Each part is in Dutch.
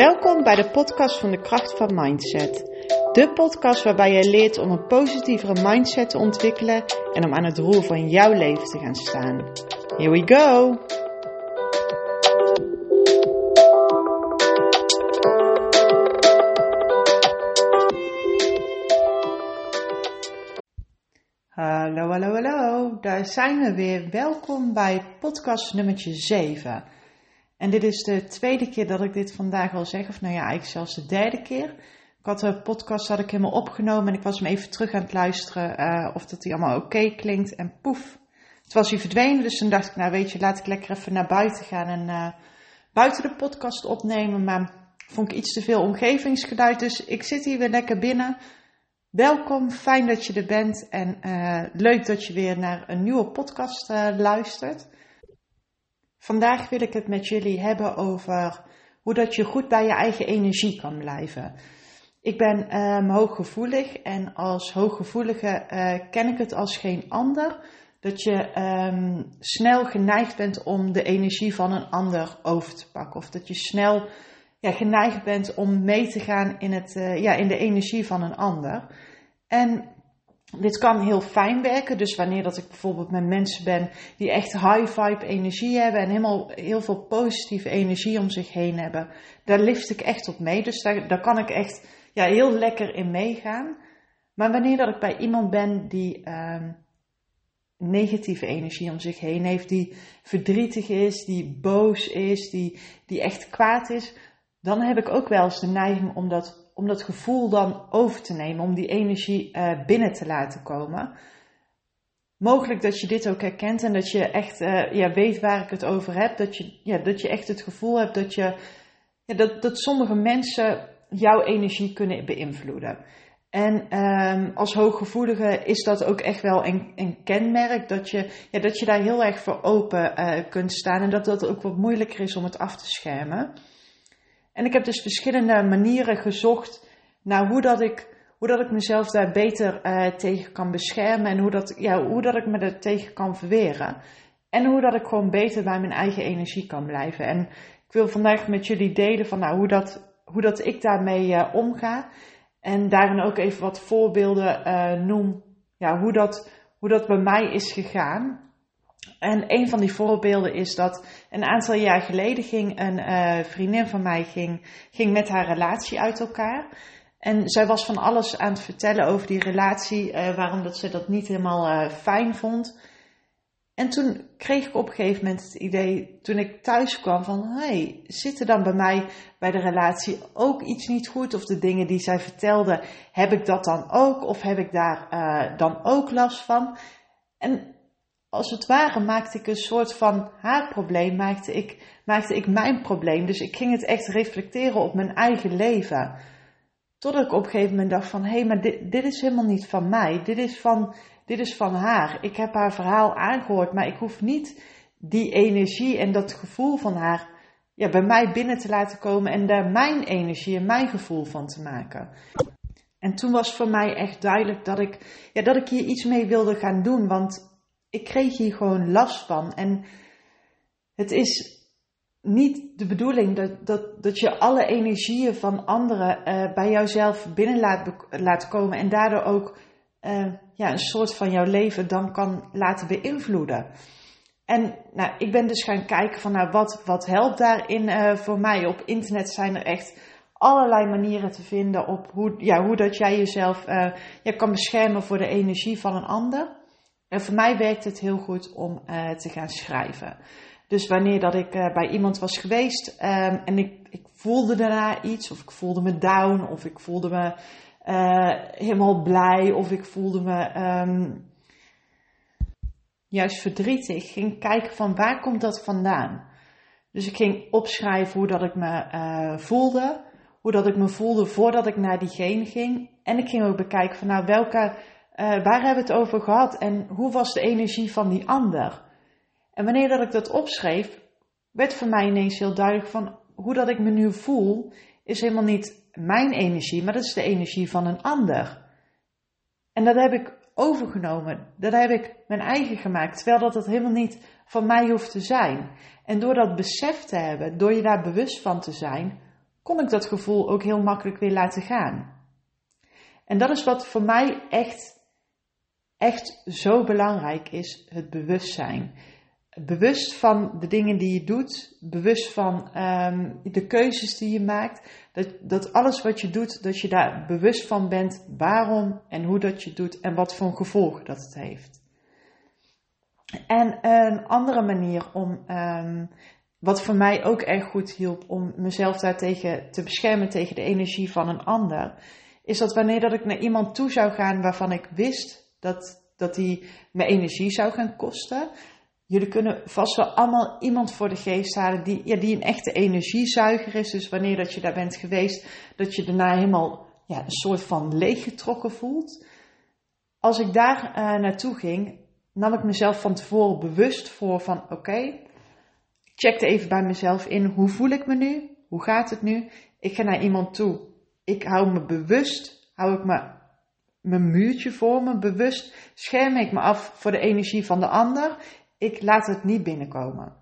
Welkom bij de podcast van de kracht van mindset. De podcast waarbij je leert om een positievere mindset te ontwikkelen en om aan het roer van jouw leven te gaan staan. Here we go! Hallo, hallo, hallo. Daar zijn we weer. Welkom bij podcast nummertje 7. En dit is de tweede keer dat ik dit vandaag al zeg, of nou ja, eigenlijk zelfs de derde keer. Ik had de podcast had ik helemaal opgenomen en ik was hem even terug aan het luisteren uh, of dat hij allemaal oké klinkt. En poef, het was hij verdwenen. Dus toen dacht ik, nou weet je, laat ik lekker even naar buiten gaan en uh, buiten de podcast opnemen. Maar vond ik iets te veel omgevingsgeluid, dus ik zit hier weer lekker binnen. Welkom, fijn dat je er bent en uh, leuk dat je weer naar een nieuwe podcast luistert. Vandaag wil ik het met jullie hebben over hoe dat je goed bij je eigen energie kan blijven. Ik ben um, hooggevoelig en als hooggevoelige uh, ken ik het als geen ander dat je um, snel geneigd bent om de energie van een ander over te pakken. Of dat je snel ja, geneigd bent om mee te gaan in, het, uh, ja, in de energie van een ander. En dit kan heel fijn werken. Dus wanneer dat ik bijvoorbeeld met mensen ben die echt high vibe energie hebben en helemaal heel veel positieve energie om zich heen hebben, daar lift ik echt op mee. Dus daar, daar kan ik echt ja, heel lekker in meegaan. Maar wanneer dat ik bij iemand ben die um, negatieve energie om zich heen heeft, die verdrietig is, die boos is, die, die echt kwaad is, dan heb ik ook wel eens de neiging om dat om dat gevoel dan over te nemen, om die energie uh, binnen te laten komen. Mogelijk dat je dit ook herkent en dat je echt uh, ja, weet waar ik het over heb. Dat je, ja, dat je echt het gevoel hebt dat, je, ja, dat, dat sommige mensen jouw energie kunnen beïnvloeden. En um, als hooggevoelige is dat ook echt wel een, een kenmerk. Dat je, ja, dat je daar heel erg voor open uh, kunt staan. En dat dat ook wat moeilijker is om het af te schermen. En ik heb dus verschillende manieren gezocht naar hoe dat ik, hoe dat ik mezelf daar beter uh, tegen kan beschermen en hoe dat, ja, hoe dat ik me er tegen kan verweren. En hoe dat ik gewoon beter bij mijn eigen energie kan blijven. En ik wil vandaag met jullie delen van nou, hoe, dat, hoe dat ik daarmee uh, omga. En daarin ook even wat voorbeelden uh, noem. Ja, hoe, dat, hoe dat bij mij is gegaan. En een van die voorbeelden is dat een aantal jaar geleden ging een uh, vriendin van mij ging, ging met haar relatie uit elkaar. En zij was van alles aan het vertellen over die relatie, uh, waarom dat ze dat niet helemaal uh, fijn vond. En toen kreeg ik op een gegeven moment het idee, toen ik thuis kwam, van hey, zit er dan bij mij bij de relatie ook iets niet goed? Of de dingen die zij vertelde, heb ik dat dan ook? Of heb ik daar dan ook last van? En als het ware maakte ik een soort van haar probleem, maakte ik, maakte ik mijn probleem. Dus ik ging het echt reflecteren op mijn eigen leven. Totdat ik op een gegeven moment dacht van, hé, hey, maar dit, dit is helemaal niet van mij. Dit is van, dit is van haar. Ik heb haar verhaal aangehoord, maar ik hoef niet die energie en dat gevoel van haar ja, bij mij binnen te laten komen en daar mijn energie en mijn gevoel van te maken. En toen was voor mij echt duidelijk dat ik, ja, dat ik hier iets mee wilde gaan doen, want ik kreeg hier gewoon last van. En het is niet de bedoeling dat, dat, dat je alle energieën van anderen uh, bij jouzelf binnen laat, laat komen en daardoor ook uh, ja, een soort van jouw leven dan kan laten beïnvloeden. En nou, ik ben dus gaan kijken van nou, wat, wat helpt daarin uh, voor mij. Op internet zijn er echt allerlei manieren te vinden op hoe, ja, hoe dat jij jezelf ja, kan beschermen voor de energie van een ander. En voor mij werkt het heel goed om uh, te gaan schrijven. Dus wanneer dat ik uh, bij iemand was geweest um, en ik, ik, voelde daarna iets, of ik voelde me down, of ik voelde me uh, helemaal blij, of ik voelde me um, juist verdrietig, ging kijken van waar komt dat vandaan. Dus ik ging opschrijven hoe dat ik me voelde, hoe dat ik me voelde voordat ik naar diegene ging. En ik ging ook bekijken van nou welke uh, waar hebben we het over gehad en hoe was de energie van die ander? En wanneer dat ik dat opschreef, werd voor mij ineens heel duidelijk van hoe dat ik me nu voel, is helemaal niet mijn energie, maar dat is de energie van een ander. En dat heb ik overgenomen, dat heb ik mijn eigen gemaakt, terwijl dat het helemaal niet van mij hoeft te zijn. En door dat besef te hebben, door je daar bewust van te zijn, kon ik dat gevoel ook heel makkelijk weer laten gaan. En dat is wat voor mij echt, echt zo belangrijk is: het bewustzijn. Bewust van de dingen die je doet, bewust van um, de keuzes die je maakt. Dat, dat alles wat je doet, dat je daar bewust van bent waarom en hoe dat je doet en wat voor gevolgen dat het heeft. En een andere manier om, um, wat voor mij ook erg goed hielp om mezelf daartegen te beschermen tegen de energie van een ander, is dat wanneer dat ik naar iemand toe zou gaan waarvan ik wist dat, dat die me energie zou gaan kosten. Jullie kunnen vast wel allemaal iemand voor de geest halen die, ja, die een echte energiezuiger is. Dus wanneer dat je daar bent geweest, dat je daarna helemaal ja, een soort van leeggetrokken voelt. Als ik daar uh, naartoe ging, nam ik mezelf van tevoren bewust voor van oké, okay, checkte even bij mezelf in, hoe voel ik me nu? Hoe gaat het nu? Ik ga naar iemand toe. Ik hou me bewust, hou ik me mijn muurtje voor me, bewust scherm ik me af voor de energie van de ander. Ik laat het niet binnenkomen.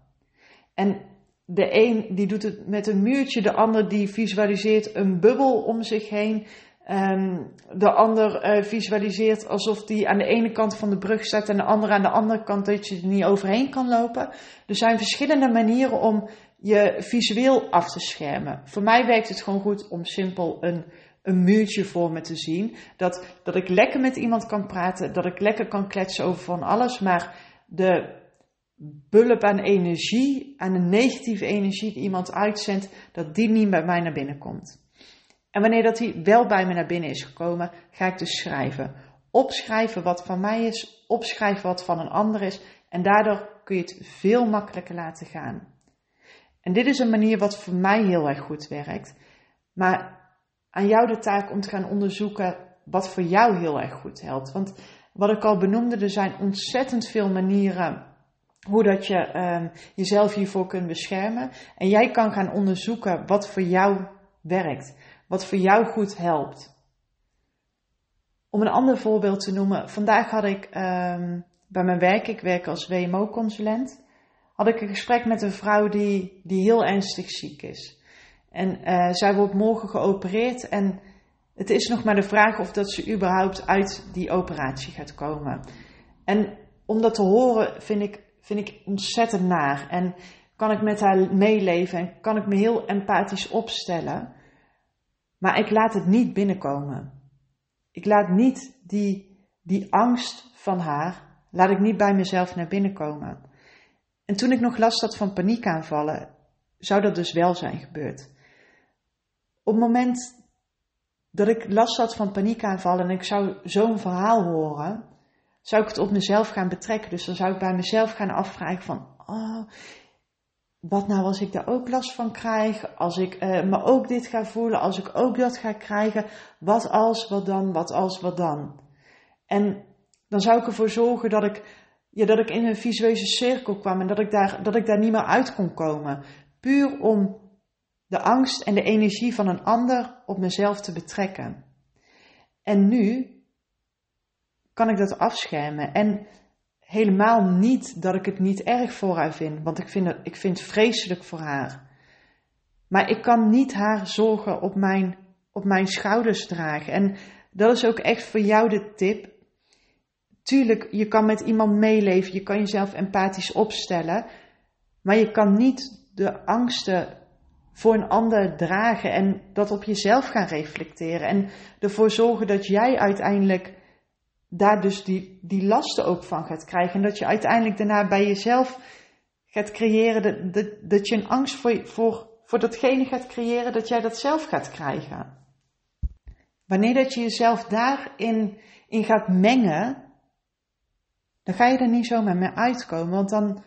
En de een die doet het met een muurtje, de ander die visualiseert een bubbel om zich heen. Um, de ander uh, visualiseert alsof die aan de ene kant van de brug staat en de andere aan de andere kant dat je er niet overheen kan lopen. Er zijn verschillende manieren om je visueel af te schermen. Voor mij werkt het gewoon goed om simpel een, een muurtje voor me te zien. Dat, dat ik lekker met iemand kan praten, dat ik lekker kan kletsen over van alles, maar de bulp aan energie, aan de negatieve energie die iemand uitzendt, dat die niet bij mij naar binnen komt. En wanneer dat die wel bij me naar binnen is gekomen, ga ik dus schrijven. Opschrijven wat van mij is, opschrijven wat van een ander is. En daardoor kun je het veel makkelijker laten gaan. En dit is een manier wat voor mij heel erg goed werkt. Maar aan jou de taak om te gaan onderzoeken wat voor jou heel erg goed helpt. Want wat ik al benoemde, er zijn ontzettend veel manieren hoe dat je um, jezelf hiervoor kunt beschermen. En jij kan gaan onderzoeken wat voor jou werkt wat voor jou goed helpt. Om een ander voorbeeld te noemen, vandaag had ik um, bij mijn werk, ik werk als WMO-consulent, had ik een gesprek met een vrouw die, die heel ernstig ziek is. En uh, zij wordt morgen geopereerd en het is nog maar de vraag of dat ze überhaupt uit die operatie gaat komen. En om dat te horen vind ik, vind ik ontzettend naar. En kan ik met haar meeleven en kan ik me heel empathisch opstellen. Maar ik laat het niet binnenkomen. Ik laat niet die, die angst van haar, laat ik niet bij mezelf naar binnen komen. En toen ik nog last had van paniekaanvallen, zou dat dus wel zijn gebeurd. Op het moment dat ik last had van paniekaanvallen en ik zou zo'n verhaal horen, zou ik het op mezelf gaan betrekken. Dus dan zou ik bij mezelf gaan afvragen van, oh, wat nou als ik daar ook last van krijg, als ik uh, me ook dit ga voelen, als ik ook dat ga krijgen, wat als, wat dan, wat als, wat dan. En dan zou ik ervoor zorgen dat ik, ja, dat ik in een visueuze cirkel kwam en dat ik, daar, dat ik daar niet meer uit kon komen. Puur om de angst en de energie van een ander op mezelf te betrekken. En nu kan ik dat afschermen. En helemaal niet dat ik het niet erg voor haar vind, want ik vind het, ik vind vreselijk voor haar. Maar ik kan niet haar zorgen op mijn, op mijn schouders dragen. En dat is ook echt voor jou de tip. Tuurlijk, je kan met iemand meeleven, je kan jezelf empathisch opstellen, maar je kan niet de angsten voor een ander dragen en dat op jezelf gaan reflecteren en ervoor zorgen dat jij uiteindelijk daar dus die, die lasten ook van gaat krijgen. En dat je uiteindelijk daarna bij jezelf gaat creëren, dat, dat, dat je een angst voor, voor, voor datgene gaat creëren, dat jij dat zelf gaat krijgen. Wanneer dat je jezelf daarin in gaat mengen, dan ga je er niet zomaar mee uitkomen. Want dan,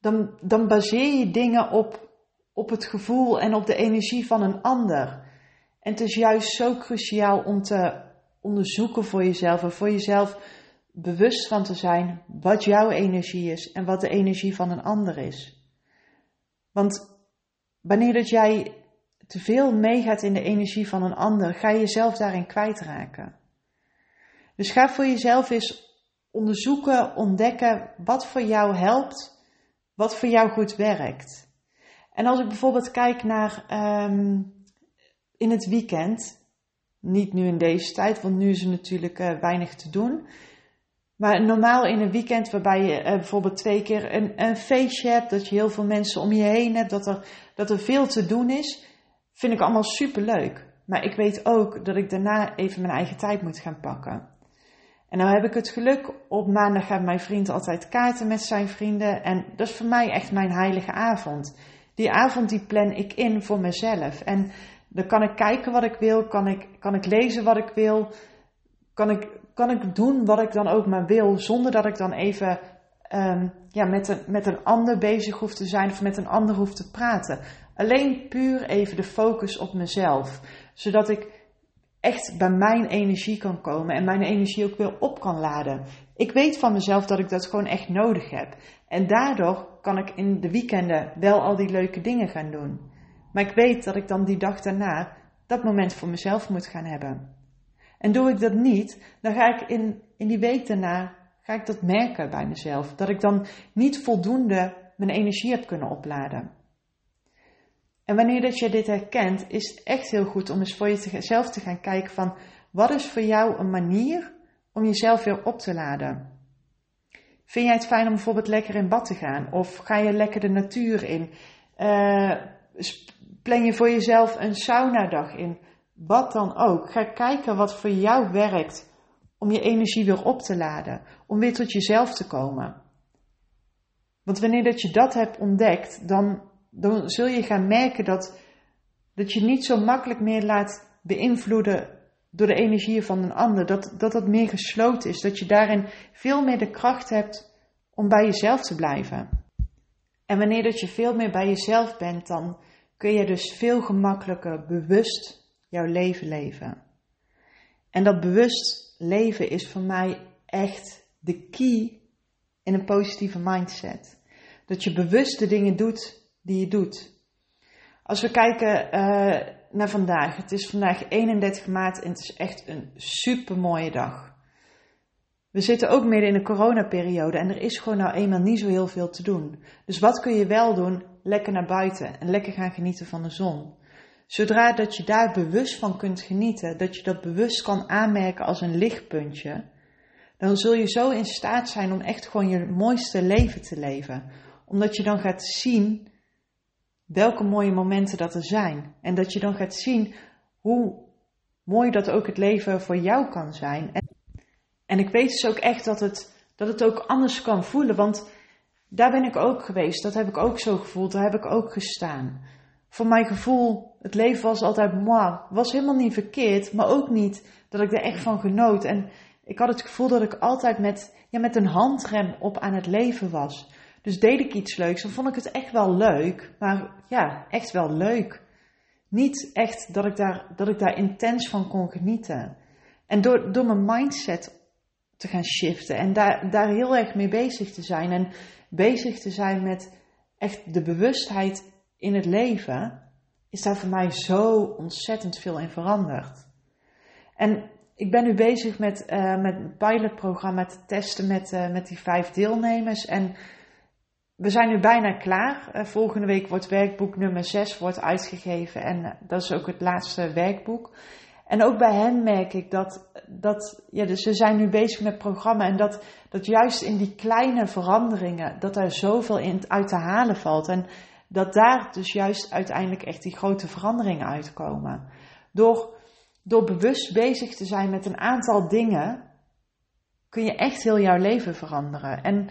dan, dan baseer je dingen op, op het gevoel en op de energie van een ander. En het is juist zo cruciaal om te onderzoeken voor jezelf en voor jezelf bewust van te zijn wat jouw energie is en wat de energie van een ander is. Want wanneer dat jij te veel meegaat in de energie van een ander, ga je jezelf daarin kwijtraken. Dus ga voor jezelf eens onderzoeken, ontdekken wat voor jou helpt, wat voor jou goed werkt. En als ik bijvoorbeeld kijk naar um, in het weekend, niet nu in deze tijd, want nu is er natuurlijk uh, weinig te doen. Maar normaal in een weekend waarbij je uh, bijvoorbeeld twee keer een, een, feestje hebt, dat je heel veel mensen om je heen hebt, dat er, dat er veel te doen is, vind ik allemaal super leuk. Maar ik weet ook dat ik daarna even mijn eigen tijd moet gaan pakken. En nou heb ik het geluk, op maandag gaat mijn vriend altijd kaarten met zijn vrienden. En dat is voor mij echt mijn heilige avond. Die avond die plan ik in voor mezelf. En dan kan ik kijken wat ik wil, kan ik, kan ik lezen wat ik wil, kan ik, kan ik doen wat ik dan ook maar wil, zonder dat ik dan even um, ja, met, een, met een ander bezig hoef te zijn of met een ander hoef te praten. Alleen puur even de focus op mezelf, zodat ik echt bij mijn energie kan komen en mijn energie ook weer op kan laden. Ik weet van mezelf dat ik dat gewoon echt nodig heb. En daardoor kan ik in de weekenden wel al die leuke dingen gaan doen. Maar ik weet dat ik dan die dag daarna dat moment voor mezelf moet gaan hebben. En doe ik dat niet, dan ga ik in, in die week daarna ga ik dat merken bij mezelf. Dat ik dan niet voldoende mijn energie heb kunnen opladen. En wanneer dat je dit herkent, is het echt heel goed om eens voor jezelf te gaan kijken van wat is voor jou een manier om jezelf weer op te laden. Vind jij het fijn om bijvoorbeeld lekker in bad te gaan? Of ga je lekker de natuur in? Uh, plan je voor jezelf een saunadag in? Wat dan ook. Ga kijken wat voor jou werkt om je energie weer op te laden. Om weer tot jezelf te komen. Want wanneer dat je dat hebt ontdekt, dan dan zul je gaan merken dat, dat je niet zo makkelijk meer laat beïnvloeden door de energie van een ander. Dat, dat dat meer gesloten is. Dat je daarin veel meer de kracht hebt om bij jezelf te blijven. En wanneer dat je veel meer bij jezelf bent, dan kun je dus veel gemakkelijker bewust jouw leven leven. En dat bewust leven is voor mij echt de key in een positieve mindset. Dat je bewust de dingen doet die je doet. Als we kijken uh, naar vandaag, het is vandaag 31 maart en het is echt een super mooie dag. We zitten ook midden in een coronaperiode en er is gewoon nou eenmaal niet zo heel veel te doen. Dus wat kun je wel doen? Lekker naar buiten en lekker gaan genieten van de zon. Zodra dat je daar bewust van kunt genieten, dat je dat bewust kan aanmerken als een lichtpuntje, dan zul je zo in staat zijn om echt gewoon je mooiste leven te leven. Omdat je dan gaat zien welke mooie momenten dat er zijn. En dat je dan gaat zien hoe mooi dat ook het leven voor jou kan zijn. En, en ik weet dus ook echt dat het, dat het ook anders kan voelen. Want daar ben ik ook geweest. Dat heb ik ook zo gevoeld. Daar heb ik ook gestaan. Voor mijn gevoel, het leven was altijd moi. Was helemaal niet verkeerd, maar ook niet dat ik er echt van genoot. En ik had het gevoel dat ik altijd met, ja, met een handrem op aan het leven was. Dus deed ik iets leuks, dan vond ik het echt wel leuk. Maar ja, echt wel leuk. Niet echt dat ik daar, dat ik daar intens van kon genieten. En door, door mijn mindset te gaan shiften en daar, daar heel erg mee bezig te zijn. En bezig te zijn met echt de bewustheid in het leven, is daar voor mij zo ontzettend veel in veranderd. En ik ben nu bezig met, uh, met een pilotprogramma te testen met, uh, met die vijf deelnemers. En we zijn nu bijna klaar. Uh, volgende week wordt werkboek nummer 6 wordt uitgegeven en uh, dat is ook het laatste werkboek. En ook bij hen merk ik dat, dat ja, dus ze zijn nu bezig met programma en dat, dat juist in die kleine veranderingen, dat daar zoveel in uit te halen valt. En dat daar dus juist uiteindelijk echt die grote veranderingen uitkomen. Door, door bewust bezig te zijn met een aantal dingen, kun je echt heel jouw leven veranderen. En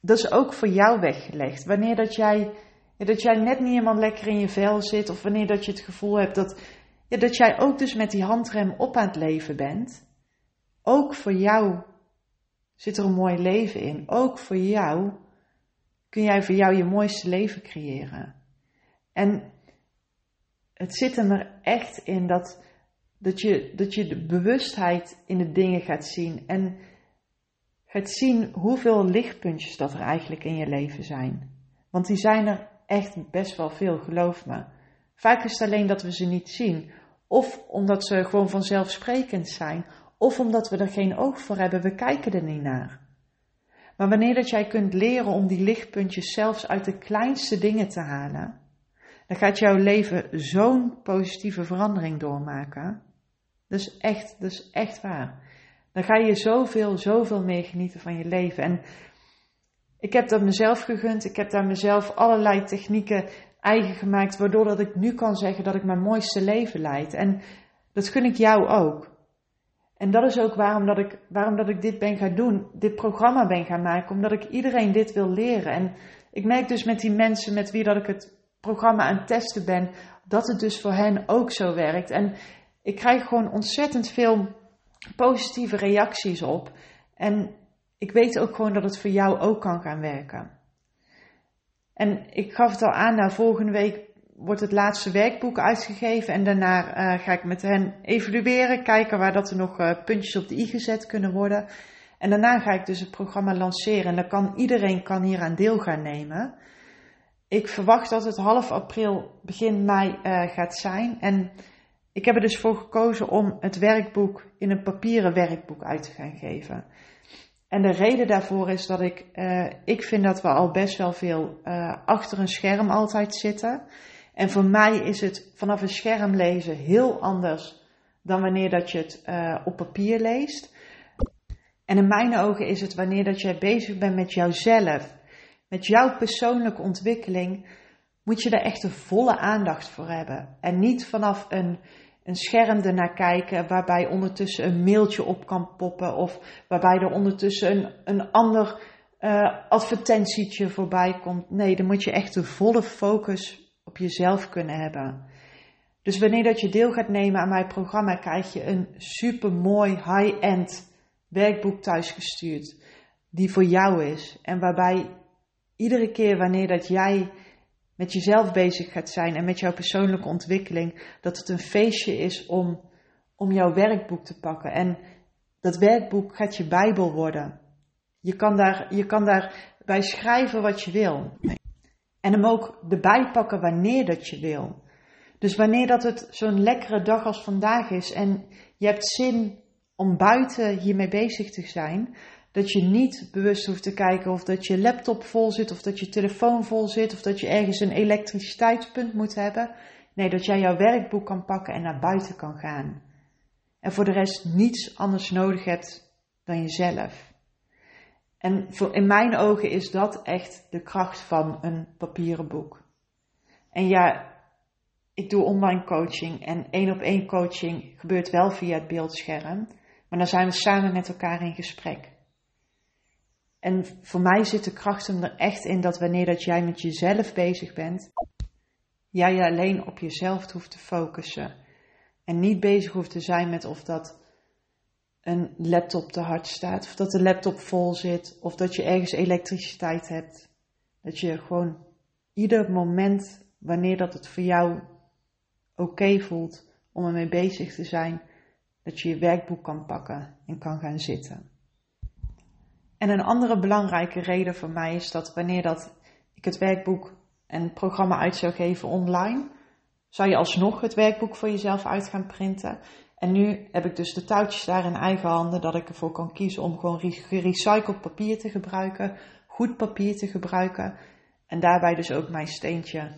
dat is ook voor jou weggelegd. Wanneer dat jij, dat jij net niet helemaal lekker in je vel zit, of wanneer dat je het gevoel hebt dat, ja, dat jij ook dus met die handrem op aan het leven bent, ook voor jou zit er een mooi leven in. Ook voor jou kun jij voor jou je mooiste leven creëren. En het zit er echt in dat, dat, je, dat je de bewustheid in de dingen gaat zien. En het zien hoeveel lichtpuntjes dat er eigenlijk in je leven zijn. Want die zijn er echt best wel veel, geloof me. Vaak is het alleen dat we ze niet zien. Of omdat ze gewoon vanzelfsprekend zijn. Of omdat we er geen oog voor hebben, we kijken er niet naar. Maar wanneer dat jij kunt leren om die lichtpuntjes zelfs uit de kleinste dingen te halen, dan gaat jouw leven zo'n positieve verandering doormaken. Is echt, is echt waar. Ga je zoveel, zoveel meer genieten van je leven. En ik heb dat mezelf gegund. Ik heb daar mezelf allerlei technieken eigen gemaakt, waardoor dat ik nu kan zeggen dat ik mijn mooiste leven leid. En dat gun ik jou ook. En dat is ook waarom dat ik, waarom dat ik dit ben gaan doen, dit programma ben gaan maken, omdat ik iedereen dit wil leren. En ik merk dus met die mensen met wie dat ik het programma aan het testen ben, dat het dus voor hen ook zo werkt. En ik krijg gewoon ontzettend veel positieve reacties op. En ik weet ook gewoon dat het voor jou ook kan gaan werken. En ik gaf het al aan, nou, volgende week wordt het laatste werkboek uitgegeven. En daarna uh, ga ik met hen evalueren, kijken waar dat er nog uh, puntjes op de i gezet kunnen worden. En daarna ga ik dus het programma lanceren. En dan kan iedereen kan hier aan deel gaan nemen. Ik verwacht dat het half april, begin mei uh, gaat zijn. En ik heb er dus voor gekozen om het werkboek in een papieren werkboek uit te gaan geven. En de reden daarvoor is dat ik, uh, ik vind dat we al best wel veel uh, achter een scherm altijd zitten. En voor mij is het vanaf een scherm lezen heel anders dan wanneer dat je het uh, op papier leest. En in mijn ogen is het wanneer dat jij bezig bent met jouzelf, met jouw persoonlijke ontwikkeling, moet je daar echt de volle aandacht voor hebben. En niet vanaf een een scherm ernaar kijken waarbij ondertussen een mailtje op kan poppen of waarbij er ondertussen een, een ander uh, advertentietje voorbij komt. Nee, dan moet je echt de volle focus op jezelf kunnen hebben. Dus wanneer dat je deel gaat nemen aan mijn programma, krijg je een super mooi high-end werkboek thuisgestuurd. Die voor jou is. En waarbij iedere keer wanneer dat jij met jezelf bezig gaat zijn en met jouw persoonlijke ontwikkeling, dat het een feestje is om, om jouw werkboek te pakken. En dat werkboek gaat je Bijbel worden. Je kan, daar, je kan daarbij schrijven wat je wil. En hem ook erbij pakken wanneer dat je wil. Dus wanneer dat het zo'n lekkere dag als vandaag is en je hebt zin om buiten hiermee bezig te zijn, dat je niet bewust hoeft te kijken of dat je laptop vol zit, of dat je telefoon vol zit, of dat je ergens een elektriciteitspunt moet hebben. Nee, dat jij jouw werkboek kan pakken en naar buiten kan gaan. En voor de rest niets anders nodig hebt dan jezelf. En voor, in mijn ogen is dat echt de kracht van een papieren boek. En ja, ik doe online coaching en één op één coaching gebeurt wel via het beeldscherm. Maar dan zijn we samen met elkaar in gesprek. En voor mij zit de kracht er echt in dat wanneer dat jij met jezelf bezig bent, jij je alleen op jezelf hoeft te focussen. En niet bezig hoeft te zijn met of dat een laptop te hard staat, of dat de laptop vol zit, of dat je ergens elektriciteit hebt. Dat je gewoon ieder moment, wanneer dat het voor jou oké voelt om ermee bezig te zijn, dat je je werkboek kan pakken en kan gaan zitten. En een andere belangrijke reden voor mij is dat wanneer dat ik het werkboek en het programma uit zou geven online, zou je alsnog het werkboek voor jezelf uit gaan printen. En nu heb ik dus de touwtjes daar in eigen handen dat ik ervoor kan kiezen om gewoon gerecycled papier te gebruiken, goed papier te gebruiken en daarbij dus ook mijn steentje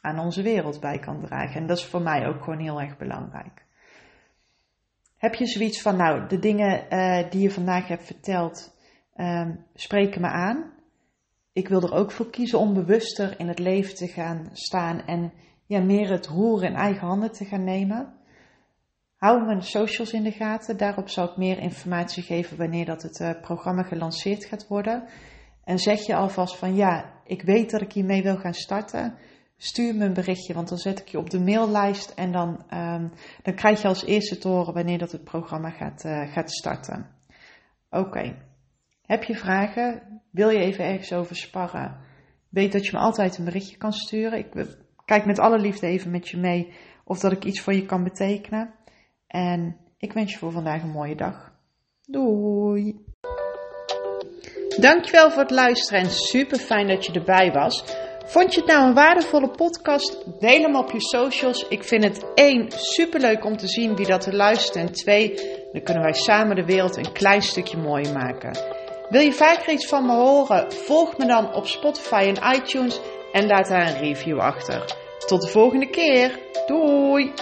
aan onze wereld bij kan dragen. En dat is voor mij ook gewoon heel erg belangrijk. Heb je zoiets van, nou, de dingen uh, die je vandaag hebt verteld, um, spreken me aan. Ik wil er ook voor kiezen om bewuster in het leven te gaan staan en ja, meer het roer in eigen handen te gaan nemen. Hou mijn socials in de gaten. Daarop zal ik meer informatie geven wanneer dat het uh, programma gelanceerd gaat worden. En zeg je alvast van ja, ik weet dat ik hiermee wil gaan starten. Stuur me een berichtje, want dan zet ik je op de maillijst en dan, um, dan krijg je als eerste te horen wanneer dat het programma gaat, uh, gaat starten. Oké. Heb je vragen? Wil je even ergens over sparren? Weet dat je me altijd een berichtje kan sturen. Ik kijk met alle liefde even met je mee of dat ik iets voor je kan betekenen. En ik wens je voor vandaag een mooie dag. Doei! Dankjewel voor het luisteren en super fijn dat je erbij was. Vond je het nou een waardevolle podcast? Deel hem op je socials. Ik vind het één superleuk om te zien wie dat er luistert. En twee, dan kunnen wij samen de wereld een klein stukje mooier maken. Wil je vaker iets van me horen? Volg me dan op Spotify en iTunes en laat daar een review achter. Tot de volgende keer. Doei!